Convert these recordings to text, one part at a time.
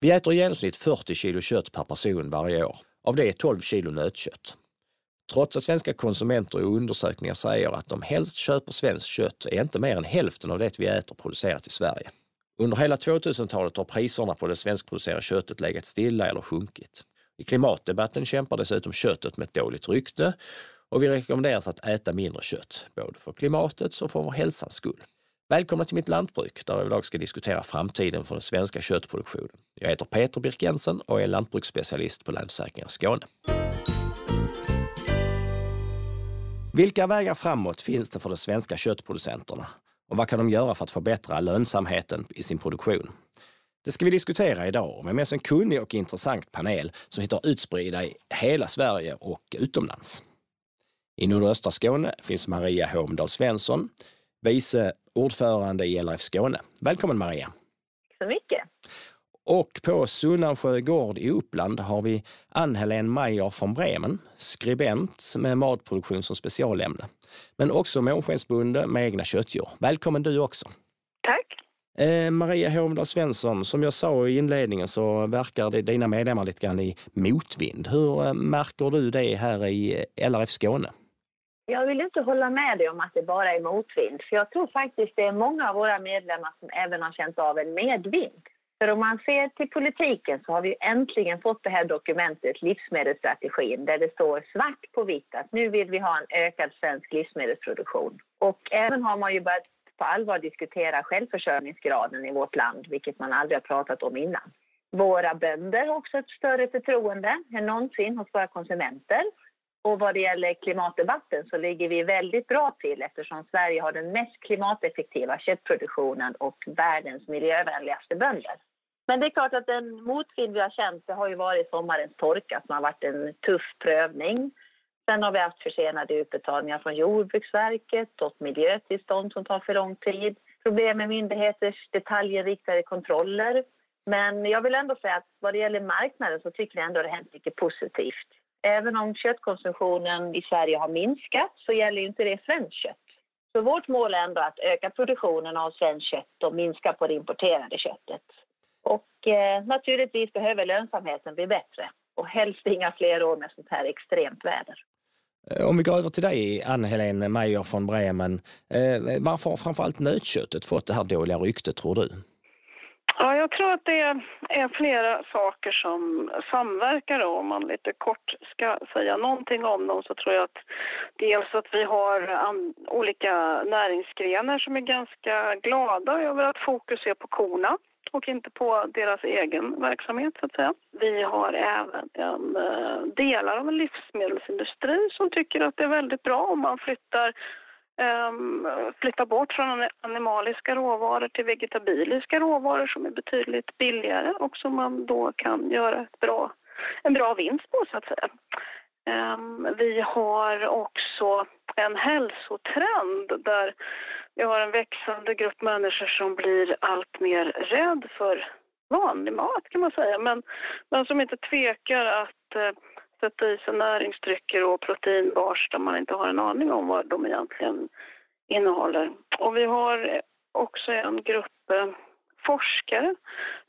Vi äter i genomsnitt 40 kilo kött per person varje år. Av det är 12 kilo nötkött. Trots att svenska konsumenter i undersökningar säger att de helst köper svenskt kött är inte mer än hälften av det vi äter producerat i Sverige. Under hela 2000-talet har priserna på det svenskproducerade köttet legat stilla eller sjunkit. I klimatdebatten kämpar dessutom köttet med ett dåligt rykte och vi rekommenderas att äta mindre kött, både för klimatets och för vår hälsans skull. Välkomna till mitt lantbruk där jag idag ska diskutera framtiden för den svenska köttproduktionen. Jag heter Peter Birk Jensen och är lantbruksspecialist på Länsförsäkringar Skåne. Vilka vägar framåt finns det för de svenska köttproducenterna? Och vad kan de göra för att förbättra lönsamheten i sin produktion? Det ska vi diskutera idag med med oss en kunnig och intressant panel som sitter utspridda i hela Sverige och utomlands. I nordöstra Skåne finns Maria Håmdahl Svensson, vice ordförande i LRF Skåne. Välkommen Maria! Tack så mycket! Och på Sunnansjö gård i Uppland har vi Ann-Helén Meyer från Bremen, skribent med matproduktion som specialämne. Men också månskensbonde med egna köttdjur. Välkommen du också! Tack! Eh, Maria Håmdahl Svensson, som jag sa i inledningen så verkar det, dina medlemmar lite grann i motvind. Hur eh, märker du det här i LRF Skåne? Jag vill inte hålla med dig om att det bara är motvind. För jag tror faktiskt det är många av våra medlemmar som även har känt av en medvind. För om man ser till politiken så har vi äntligen fått det här dokumentet, livsmedelsstrategin, där det står svart på vitt att nu vill vi ha en ökad svensk livsmedelsproduktion. Och även har man ju börjat på allvar diskutera självförsörjningsgraden i vårt land, vilket man aldrig har pratat om innan. Våra bönder har också ett större förtroende än någonsin hos våra konsumenter. Och vad det gäller klimatdebatten så ligger vi väldigt bra till eftersom Sverige har den mest klimateffektiva köttproduktionen och världens miljövänligaste bönder. Men det är klart att den motvind vi har känt det har ju varit sommarens torka som har varit en tuff prövning. Sen har vi haft försenade utbetalningar från Jordbruksverket och miljötillstånd som tar för lång tid. Problem med myndigheters detaljinriktade kontroller. Men jag vill ändå säga att vad det gäller marknaden så tycker jag ändå det har hänt mycket positivt. Även om köttkonsumtionen i Sverige har minskat så gäller inte det svenskt kött. Så vårt mål är ändå att öka produktionen av svenskt kött och minska på det importerade köttet. Och eh, naturligtvis behöver lönsamheten bli bättre och helst inga fler år med sånt här extremt väder. Eh, om vi går över till dig, Ann-Helén Meyer från Bremen. Eh, varför har framförallt nötköttet fått det här dåliga ryktet, tror du? Ja, jag tror att det är flera saker som samverkar. Om man lite kort ska säga någonting om dem så tror jag att dels att vi har olika näringsgrenar som är ganska glada över att fokus är på korna och inte på deras egen verksamhet så att säga. Vi har även en, eh, delar av en livsmedelsindustri som tycker att det är väldigt bra om man flyttar um, flytta bort från animaliska råvaror till vegetabiliska råvaror som är betydligt billigare och som man då kan göra ett bra, en bra vinst på så att säga. Um, vi har också en hälsotrend där vi har en växande grupp människor som blir allt mer rädd för vanlig mat kan man säga men, men som inte tvekar att eh, sätta i sig näringsdrycker och proteinbars där man inte har en aning om vad de egentligen innehåller. Och vi har också en grupp eh, forskare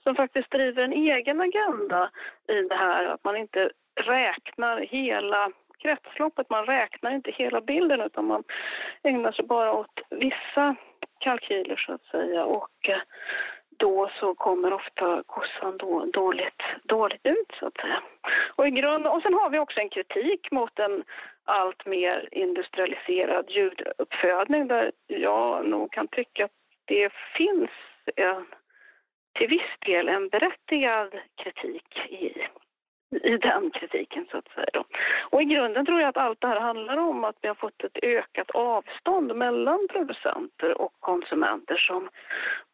som faktiskt driver en egen agenda i det här att man inte räknar hela kretsloppet, man räknar inte hela bilden utan man ägnar sig bara åt vissa kalkyler så att säga och eh, då så kommer ofta kossan då dåligt, dåligt ut så att säga. Och, i grund, och sen har vi också en kritik mot en allt mer industrialiserad djuruppfödning där jag nog kan tycka att det finns en, till viss del en berättigad kritik i i den kritiken så att säga. Och i grunden tror jag att allt det här handlar om att vi har fått ett ökat avstånd mellan producenter och konsumenter som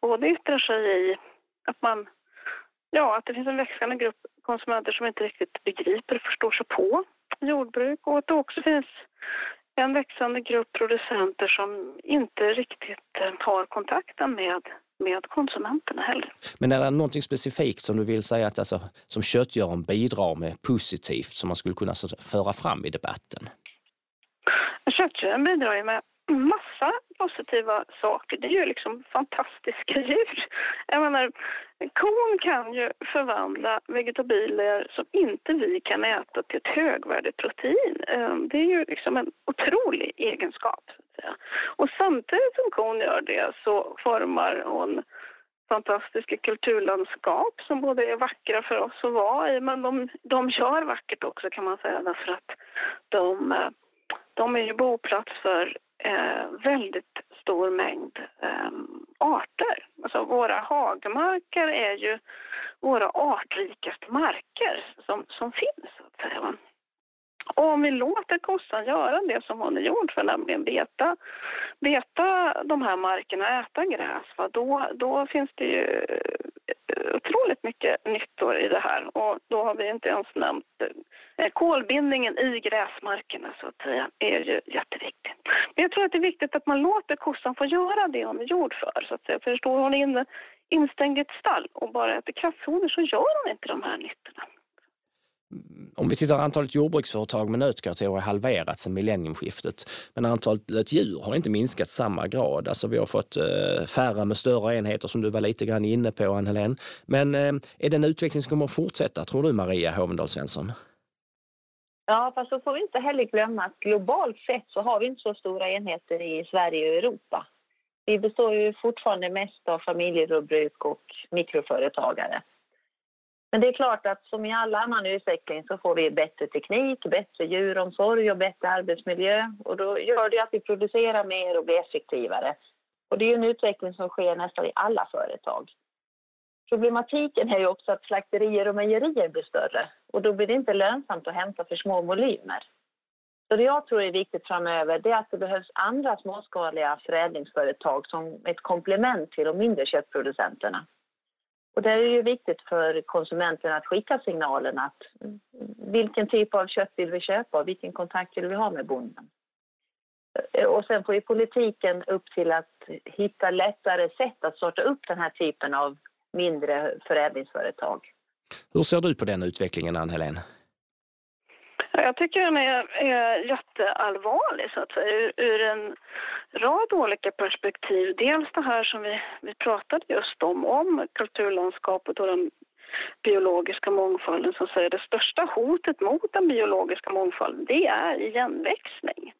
både yttrar sig i att man, ja, att det finns en växande grupp konsumenter som inte riktigt begriper och förstår sig på jordbruk och att det också finns en växande grupp producenter som inte riktigt eh, har kontakten med med konsumenterna heller. Men är det någonting specifikt som du vill säga att alltså, som köttgöraren bidrar med positivt som man skulle kunna föra fram i debatten? Köttgöraren bidrar ju med massa positiva saker. Det är ju liksom fantastiska djur. Jag menar, kon kan ju förvandla vegetabilier som inte vi kan äta till ett högvärdigt protein. Ehm, det är ju liksom en otrolig egenskap. Och samtidigt som kon gör det så formar hon fantastiska kulturlandskap som både är vackra för oss att vara i men de, de kör vackert också kan man säga därför att de, de är ju boplats för eh, väldigt stor mängd eh, arter. Alltså våra hagmarker är ju våra artrikaste marker som, som finns. Så att säga. Och om vi låter kossan göra det som hon är gjord för, nämligen beta, beta de här markerna, äta gräs, va? Då, då finns det ju eh, otroligt mycket nyttor i det här. Och då har vi inte ens nämnt eh, eh, kolbindningen i gräsmarkerna så att säga, är ju jätteviktig. Men jag tror att det är viktigt att man låter kossan få göra det hon är gjord för. Så att säga. För står hon inne, instängd i ett stall och bara äter kraftfoder så gör hon inte de här nyttorna Mm, om vi tittar antalet jordbruksföretag med nötkreatur har halverats sedan millenniumskiftet. Men antalet djur har inte minskat samma grad. Alltså vi har fått eh, färre med större enheter som du var lite grann inne på, Ann-Helén. Men eh, är det en utveckling som kommer att fortsätta, tror du Maria Hovendal Svensson? Ja, fast så får vi inte heller glömma att globalt sett så har vi inte så stora enheter i Sverige och Europa. Vi består ju fortfarande mest av familjejordbruk och mikroföretagare. Men det är klart att som i all annan utveckling så får vi bättre teknik, bättre djuromsorg och bättre arbetsmiljö. Och då gör det att vi producerar mer och blir effektivare. Och det är en utveckling som sker nästan i alla företag. Problematiken är ju också att slakterier och mejerier blir större och då blir det inte lönsamt att hämta för små volymer. Så det jag tror är viktigt framöver det är att det behövs andra småskaliga förädlingsföretag som ett komplement till de mindre köttproducenterna. Och det är ju viktigt för konsumenten att skicka signalen att vilken typ av kött vill vi köpa och vilken kontakt vill vi ha med bonden. Eh, och sen får ju politiken upp till att hitta lättare sätt att sorta upp den här typen av mindre förädlingsföretag. Hur ser du på den utvecklingen, Ann-Helén? Jag tycker den är, är jätteallvarlig så att säga, ur, ur, en rad olika perspektiv. Dels det här som vi, vi pratade just om, om kulturlandskapet och den biologiska mångfalden Så att säga. det största hotet mot den biologiska mångfalden det är igenväxning.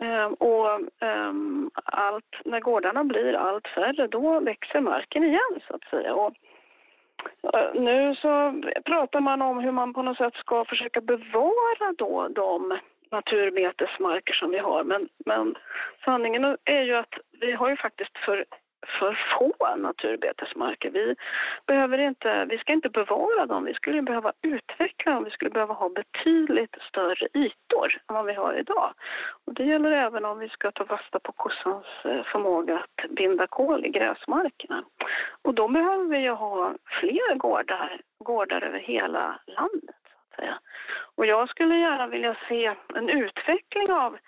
Ehm, och ehm, allt, när gårdarna blir allt färre då växer marken igen så att säga. Och Eh, nu så pratar man om hur man på något sätt ska försöka bevara då de naturbetesmarker som vi har. Men, men sanningen är ju att vi har ju faktiskt för för få naturbetesmarker. Vi, behöver inte, vi ska inte bevara dem, vi skulle behöva utveckla dem. Vi skulle behöva ha betydligt större ytor än vad vi har idag. Och det gäller även om vi ska ta fasta på kossans eh, förmåga att binda kol i gräsmarkerna. Och då behöver vi ju ha fler gårdar, gårdar över hela landet. Så att säga. Och jag skulle gärna vilja se en utveckling av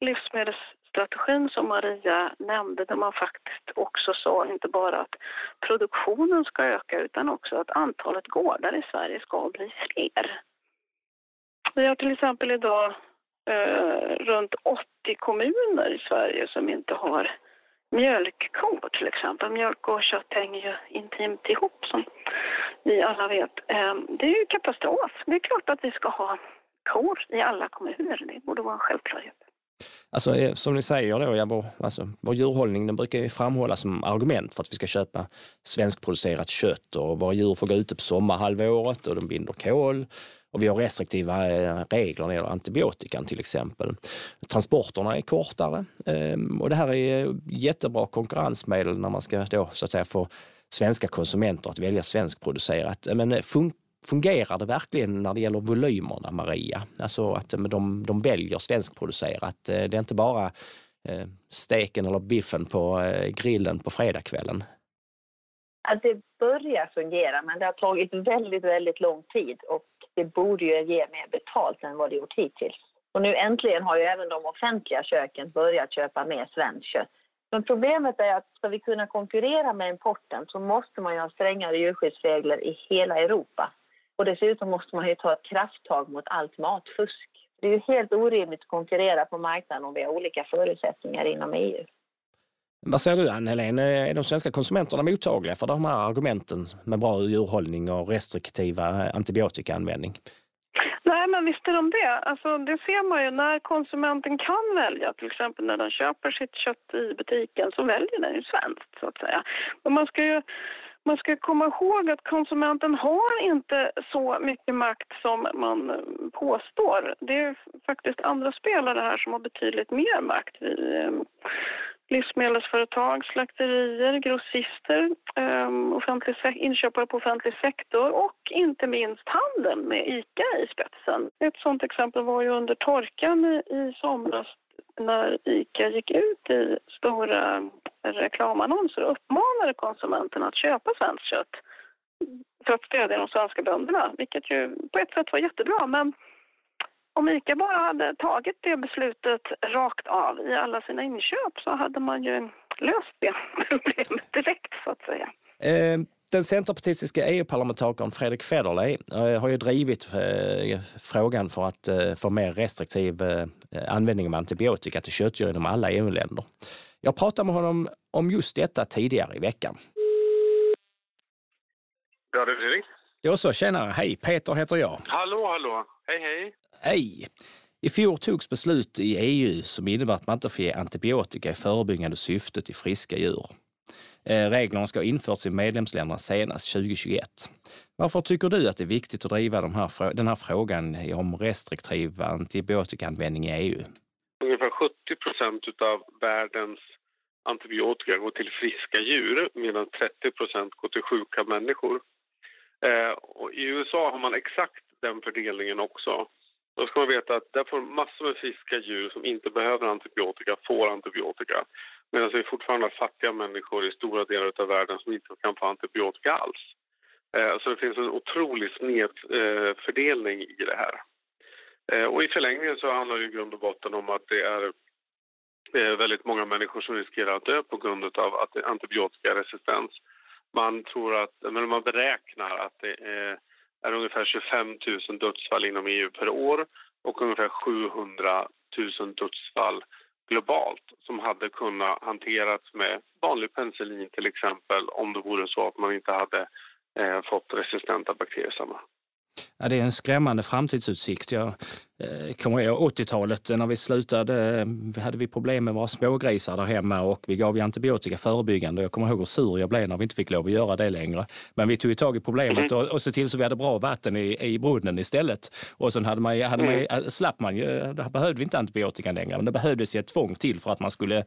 livsmedels strategin som Maria nämnde där man faktiskt också sa inte bara att produktionen ska öka utan också att antalet gårdar i Sverige ska bli fler. Vi har till exempel idag eh, runt 80 kommuner i Sverige som inte har mjölkkor till exempel. Mjölk och kött hänger ju intimt ihop som vi alla vet. Eh, det är ju katastrof. Det är klart att vi ska ha kor i alla kommuner. Det borde vara en självklarhet. Alltså, eh, som ni säger, då, ja, vår, alltså, vår djurhållning den brukar ju framhållas som argument för att vi ska köpa svenskproducerat kött och våra djur får gå ute på sommarhalvåret och de binder kol. Och vi har restriktiva eh, regler när det gäller antibiotikan till exempel. Transporterna är kortare ehm, och det här är jättebra konkurrensmedel när man ska då, så att säga, få svenska konsumenter att välja svenskproducerat. Men eh, Fungerar det verkligen när det gäller volymerna, Maria? Alltså att eh, de, de väljer svenskproducerat. Eh, det är inte bara eh, steken eller biffen på grillen på fredagskvällen. Det börjar fungera, men det har tagit väldigt, väldigt lång tid och det borde ju ge mer betalt än vad det gjort hittills. Och nu äntligen har ju även de offentliga köken börjat köpa mer svenskt kött. Men problemet är att ska vi kunna konkurrera med importen så måste man ju ha strängare djurskyddsregler i hela Europa. Och dessutom måste man ju ta ett krafttag mot allt matfusk. Det är ju helt orimligt att konkurrera på marknaden om vi har olika förutsättningar inom EU. Vad säger du Ann-Helén, är de svenska konsumenterna mottagliga för de här argumenten med bra djurhållning och restriktiva antibiotikaanvändning? Nej, men visst är de det. Alltså, det ser man ju när konsumenten kan välja, till exempel när den köper sitt kött i butiken så väljer den ju svenskt så att säga. Men man ska ju man ska komma ihåg att konsumenten har inte så mycket makt som man eh, påstår. Det är faktiskt andra spelare här som har betydligt mer makt. Eh, livsmedelsföretag, slakterier, grossister, eh, offentlig inköpare på offentlig sektor och inte minst handeln med ICA i spetsen. Ett sådant exempel var ju under torkan i somras när ICA gick ut i stora reklamannonser och uppmanade konsumenterna att köpa svenskt kött för att stödja de svenska bönderna, vilket ju på ett sätt var jättebra. Men om ICA bara hade tagit det beslutet rakt av i alla sina inköp så hade man ju löst det problemet direkt så att säga. Eh, den centerpartistiska EU-parlamentarikern Fredrik Federley eh, har ju drivit eh, frågan för att eh, få mer restriktiv eh, användning av antibiotika till köttdjur inom alla EU-länder. Jag pratade med honom om just detta tidigare i veckan. Ja, det är Fredrik. Ja, så tjenare. Hej, Peter heter jag. Hallå, hallå. Hej, hej. Hej! I fjol togs beslut i EU som innebär att man inte får ge antibiotika i förebyggande syfte till friska djur. Eh, reglerna ska ha införts i medlemsländerna senast 2021. Varför tycker du att det är viktigt att driva de här, den här frågan om restriktiv antibiotikaanvändning i EU? Ungefär 70 procent av världens antibiotika går till friska djur medan 30 procent går till sjuka människor. Eh, och I USA har man exakt den fördelningen också. Då ska man veta att där får massor med friska djur som inte behöver antibiotika får antibiotika. Medan vi fortfarande har fattiga människor i stora delar av världen som inte kan få antibiotika alls. Eh, så det finns en otrolig snedfördelning eh, i det här. Eh, och i förlängningen så handlar det i grund och botten om att det är eh, väldigt många människor som riskerar att dö på grund av antibiotikaresistens. Man tror att, men man beräknar att det är ungefär 25 000 dödsfall inom EU per år och ungefär 700 000 dödsfall globalt som hade kunnat hanteras med vanlig penicillin till exempel om det vore så att man inte hade eh, fått resistenta bakterier. Ja, det är en skrämmande framtidsutsikt. Jag eh, kommer ihåg 80-talet när vi slutade, eh, hade vi problem med våra smågrisar där hemma och vi gav antibiotika förebyggande. Jag kommer ihåg hur sur jag blev när vi inte fick lov att göra det längre. Men vi tog tag i problemet mm. och, och så till så vi hade bra vatten i, i brunnen istället. Och sen hade man, hade man, mm. slapp man ju, då behövde vi inte antibiotika längre. Men det behövdes ju ett tvång till för att man skulle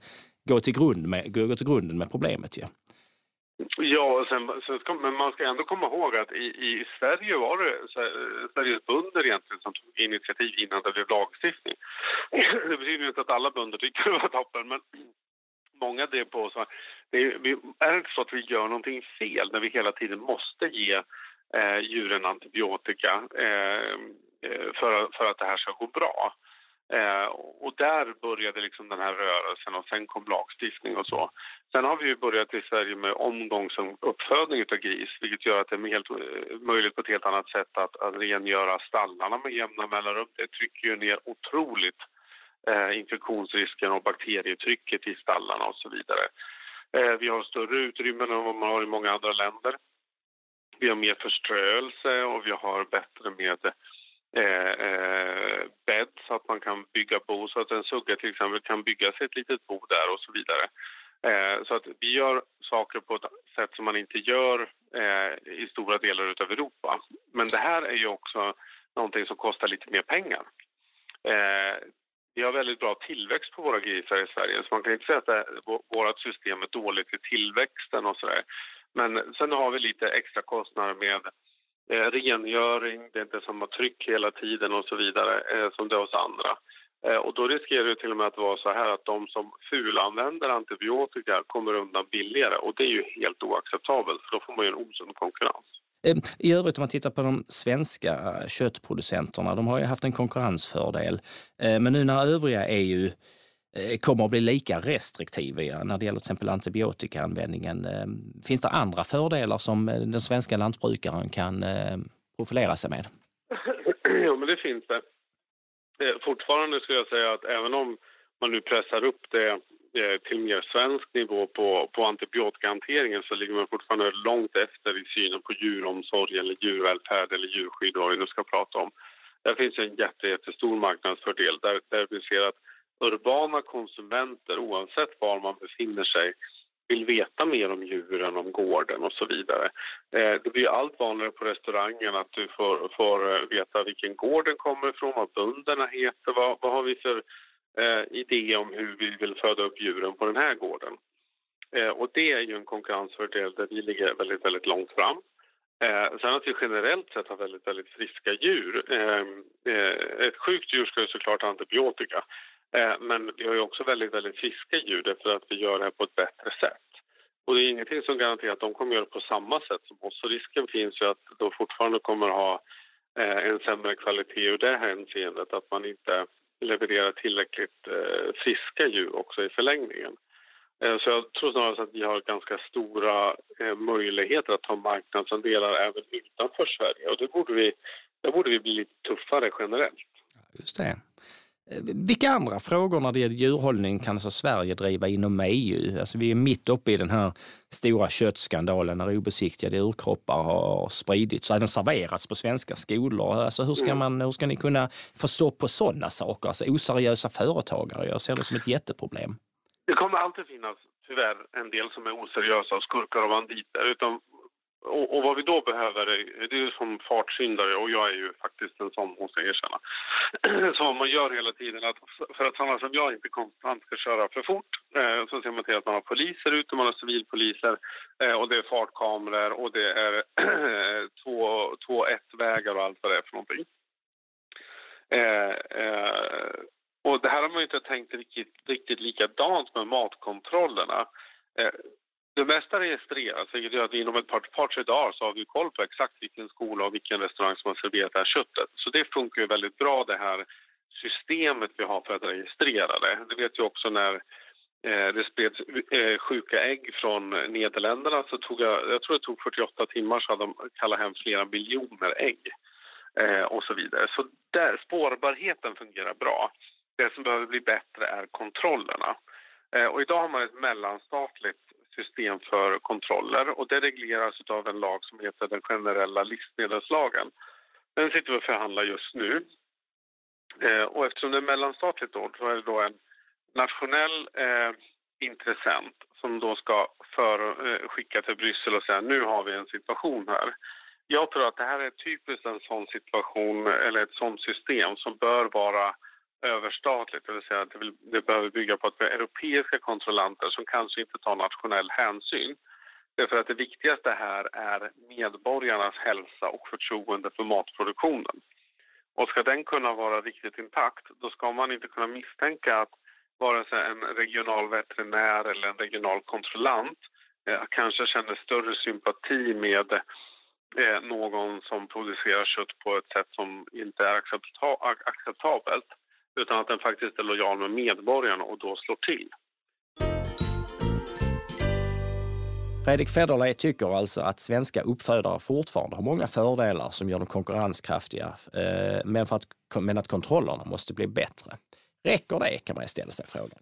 gå till, grund med, gå till grunden med problemet. Ja. Ja, sen, sen men man ska ändå komma ihåg att i, i Sverige var det eh, Sveriges bönder egentligen som tog initiativ innan det blev lagstiftning. Det betyder inte att alla bönder tyckte det var toppen, men många drev på. Så det är, är det inte så att vi gör någonting fel när vi hela tiden måste ge eh, djuren antibiotika eh, eh för, för att det här ska gå bra? Eh, och där började liksom den här rörelsen och sen kom lagstiftning och så. Sen har vi ju börjat i Sverige med omgångsuppfödning av gris vilket gör att det är helt, eh, möjligt på ett helt annat sätt att, att rengöra stallarna med jämna mellanrum. Det trycker ju ner otroligt eh, infektionsrisken och bakterietrycket i stallarna och så vidare. Eh, vi har större utrymmen än vad man har i många andra länder. Vi har mer förströelse och vi har bättre med eh, eh, bädd så att man kan bygga bo, så att en sugga till exempel kan bygga sig ett litet bo där och så vidare. Eh, så att vi gör saker på ett sätt som man inte gör eh, i stora delar av Europa. Men det här är ju också någonting som kostar lite mer pengar. Eh, vi har väldigt bra tillväxt på våra grisar i Sverige så man kan inte säga att vårt system är dåligt i tillväxten och sådär. Men sen har vi lite extra kostnader med eh, rengöring, det är inte samma tryck hela tiden och så vidare eh, som det är hos andra. Eh, och då riskerar det till och med att vara så här att de som fulanvänder antibiotika kommer undan billigare och det är ju helt oacceptabelt för då får man ju en osund konkurrens. Ehm, I övrigt om man tittar på de svenska eh, köttproducenterna, de har ju haft en konkurrensfördel. Eh, men nu när övriga EU eh, Eh, kommer att bli lika restriktiva när det gäller till exempel antibiotikaanvändningen. Eh, finns det andra fördelar som eh, den svenska lantbrukaren kan profilera sig med? Ja, men det finns det. fortfarande skulle jag säga att även om man nu pressar upp det till mer svensk nivå på, på antibiotikahanteringen så ligger man fortfarande långt efter i synen på djuromsorg eller djurvälfärd eller djurskydd vad vi nu ska prata om. Där finns en jätte, jättestor marknadsfördel där, där vi ser att urbana konsumenter oavsett var man befinner sig vill veta mer om djuren, om gården och så vidare. Eh, det blir allt vanligare på restaurangen att du får, får eh, veta vilken gård den kommer ifrån, vad bönderna heter, vad, vad har vi för eh, idé om hur vi vill föda upp djuren på den här gården. Eh, och det är ju en konkurrensfördel där vi ligger väldigt, väldigt långt fram. Eh, sen att vi generellt sett har väldigt, väldigt friska djur. Eh, eh ett sjukt djur ska ju såklart ha antibiotika. Eh, men vi har ju också väldigt, väldigt friska djur därför att vi gör det här på ett bättre sätt. Och det är ingenting som garanterar att de kommer göra det på samma sätt som oss. Så risken finns ju att de fortfarande kommer ha eh, en sämre kvalitet ur det hänseendet att man inte levererar tillräckligt eh, friska djur också i förlängningen. Så jag tror snarare att vi har ganska stora möjligheter att ta marknadsandelar även utanför Sverige och det borde vi, där borde vi bli lite tuffare generellt. Just det. Eh, vilka andra frågor när det gäller djurhållning kan alltså Sverige driva inom EU? Alltså vi är mitt uppe i den här stora köttskandalen när obesiktigade djurkroppar har spridits och även serverats på svenska skolor. Alltså hur, ska mm. man, hur ska ni kunna få stopp på sådana saker? Alltså oseriösa företagare, jag ser det som ett jätteproblem. Det kommer alltid finnas tyvärr en del som är oseriösa och skurkar och banditer. Utan och, och, vad vi då behöver, är, det är som fartsyndare och jag är ju faktiskt en sån, måste jag erkänna. Så man gör hela tiden att för att sådana som jag inte konstant ska köra för fort eh, så ser man till att man har poliser ute, man har civilpoliser eh, och det är fartkameror och det är två, två ett-vägar och allt vad det är för någonting. Eh, eh, och det här har man ju inte tänkt riktigt, riktigt likadant med matkontrollerna. Eh, det mesta registreras, alltså, vilket gör att inom ett par, par tre dagar så har vi koll på exakt vilken skola och vilken restaurang som har serverat det här köttet. Så det funkar ju väldigt bra det här systemet vi har för att registrera det. Det vet ju också när eh, det spreds eh, sjuka ägg från Nederländerna så tog jag, jag tror det tog 48 timmar så hade de kallat hem flera miljoner ägg eh, och så vidare. Så där, spårbarheten fungerar bra. Det som behöver bli bättre är kontrollerna. Eh, och idag har man ett mellanstatligt system för kontroller och det regleras av en lag som heter den generella livsmedelslagen. Den sitter vi och förhandlar just nu. Eh, och eftersom det är mellanstatligt då, så är det då en nationell eh, intressent som då ska för, eh, skicka till Bryssel och säga nu har vi en situation här. Jag tror att det här är typiskt en sån situation eller ett sånt system som bör vara överstatligt, det vill säga att det, behöver bygga på att vi har europeiska kontrollanter som kanske inte tar nationell hänsyn. Därför att det viktigaste här är medborgarnas hälsa och förtroende för matproduktionen. Och ska den kunna vara riktigt intakt, då ska man inte kunna misstänka att vare sig en regional veterinär eller en regional kontrollant eh, kanske känner större sympati med eh, någon som producerar kött på ett sätt som inte är acceptabelt utan att den faktiskt är lojal med medborgarna och då slår till. Fredrik Federley tycker alltså att svenska uppfödare fortfarande har många fördelar som gör dem konkurrenskraftiga, eh, men, för att, men att kontrollerna måste bli bättre. Räcker det, kan man ställa sig frågan.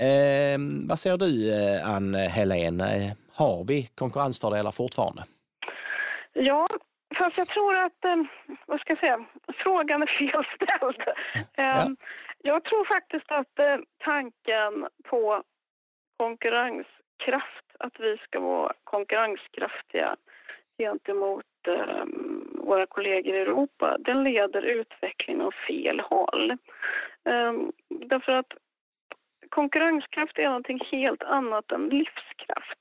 Eh, vad säger du, eh, Ann Helén? Har vi konkurrensfördelar fortfarande? Ja, Fast jag tror att, eh, vad ska jag säga, frågan är felställd. Ja. Ehm, jag tror faktiskt att eh, tanken på konkurrenskraft, att vi ska vara konkurrenskraftiga gentemot våra kollegor i Europa, den leder utvecklingen åt fel håll. Därför att konkurrenskraft är någonting helt annat än livskraft.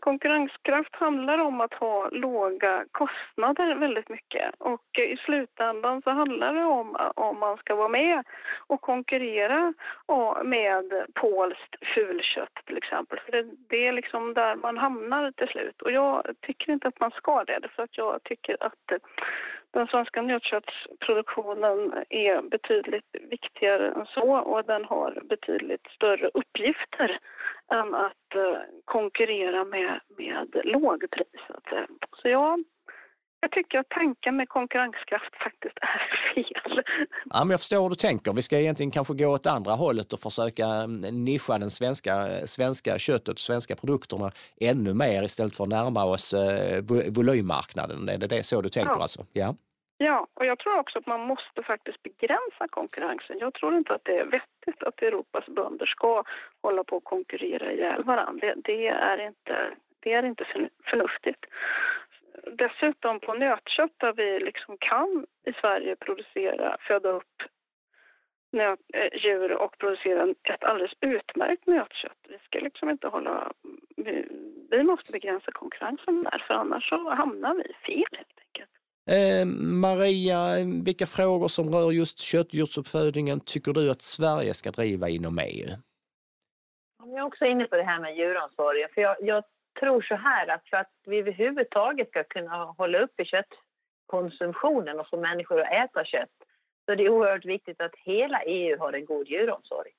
Konkurrenskraft handlar om att ha låga kostnader väldigt mycket. Och i slutändan så handlar det om om man ska vara med och konkurrera med polskt fulkött till exempel. För det, det är liksom där man hamnar till slut. Och jag tycker inte att man ska det för att jag tycker att den svenska nötköttsproduktionen är betydligt viktigare än så. Och den har betydligt större uppgifter än att eh, konkurrera med, med lågpris. Så ja, jag tycker att tanken med konkurrenskraft faktiskt är fel. Ja, men jag förstår hur du tänker. Vi ska egentligen kanske gå åt andra hållet och försöka mm, nischa den svenska, svenska köttet och svenska produkterna ännu mer istället för att närma oss eh, volymmarknaden. Är det, det så du tänker ja. alltså? Ja. Ja, och jag tror också att man måste faktiskt begränsa konkurrensen. Jag tror inte att det är vettigt att Europas bönder ska hålla på och konkurrera ihjäl varandra. Det, det, är inte, det är inte förnuftigt. Dessutom på nötkött där vi liksom kan i Sverige producera, föda upp nöt, eh, djur och producera ett alldeles utmärkt nötkött. Vi ska liksom inte hålla... Vi, vi måste begränsa konkurrensen där för annars så hamnar vi fel helt enkelt. Eh, Maria, vilka frågor som rör just köttdjursuppfödningen tycker du att Sverige ska driva inom EU? Jag är också inne på det här med djuromsorgen. För jag, jag tror så här att för att vi överhuvudtaget ska kunna hålla uppe köttkonsumtionen och få människor att äta kött så det är oerhört viktigt att hela EU har en god djuromsorg.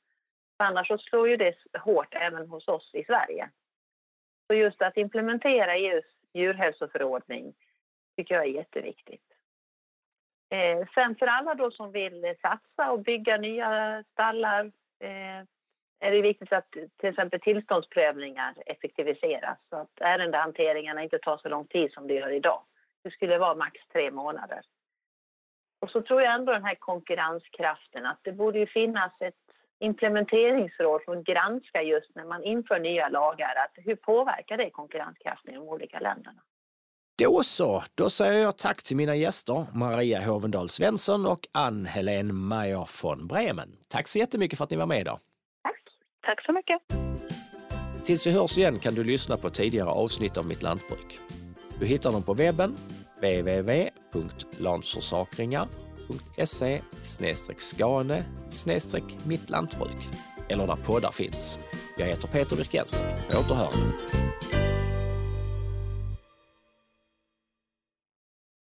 För annars så slår ju det hårt även hos oss i Sverige. Så just att implementera EUs djurhälsoförordning tycker jag är jätteviktigt. Eh, sen för alla då som vill satsa och bygga nya stallar eh, är det viktigt att till exempel tillståndsprövningar effektiviseras så att ärendehanteringarna inte tar så lång tid som det gör idag. Det skulle vara max tre månader. Och så tror jag ändå den här konkurrenskraften att det borde ju finnas ett implementeringsråd som granskar just när man inför nya lagar att hur påverkar det konkurrenskraften i de olika länderna. Då så, då säger jag tack till mina gäster Maria Hovendal Svensson och Ann-Helén Meyer von Bremen. Tack så jättemycket för att ni var med idag. Tack så mycket. Tills vi hörs igen kan du lyssna på tidigare avsnitt av Mitt Lantbruk. Du hittar dem på webben www.landsforsakringar.se skane mitt lantbruk eller där poddar finns. Jag heter Peter Birkensen. På återhörande.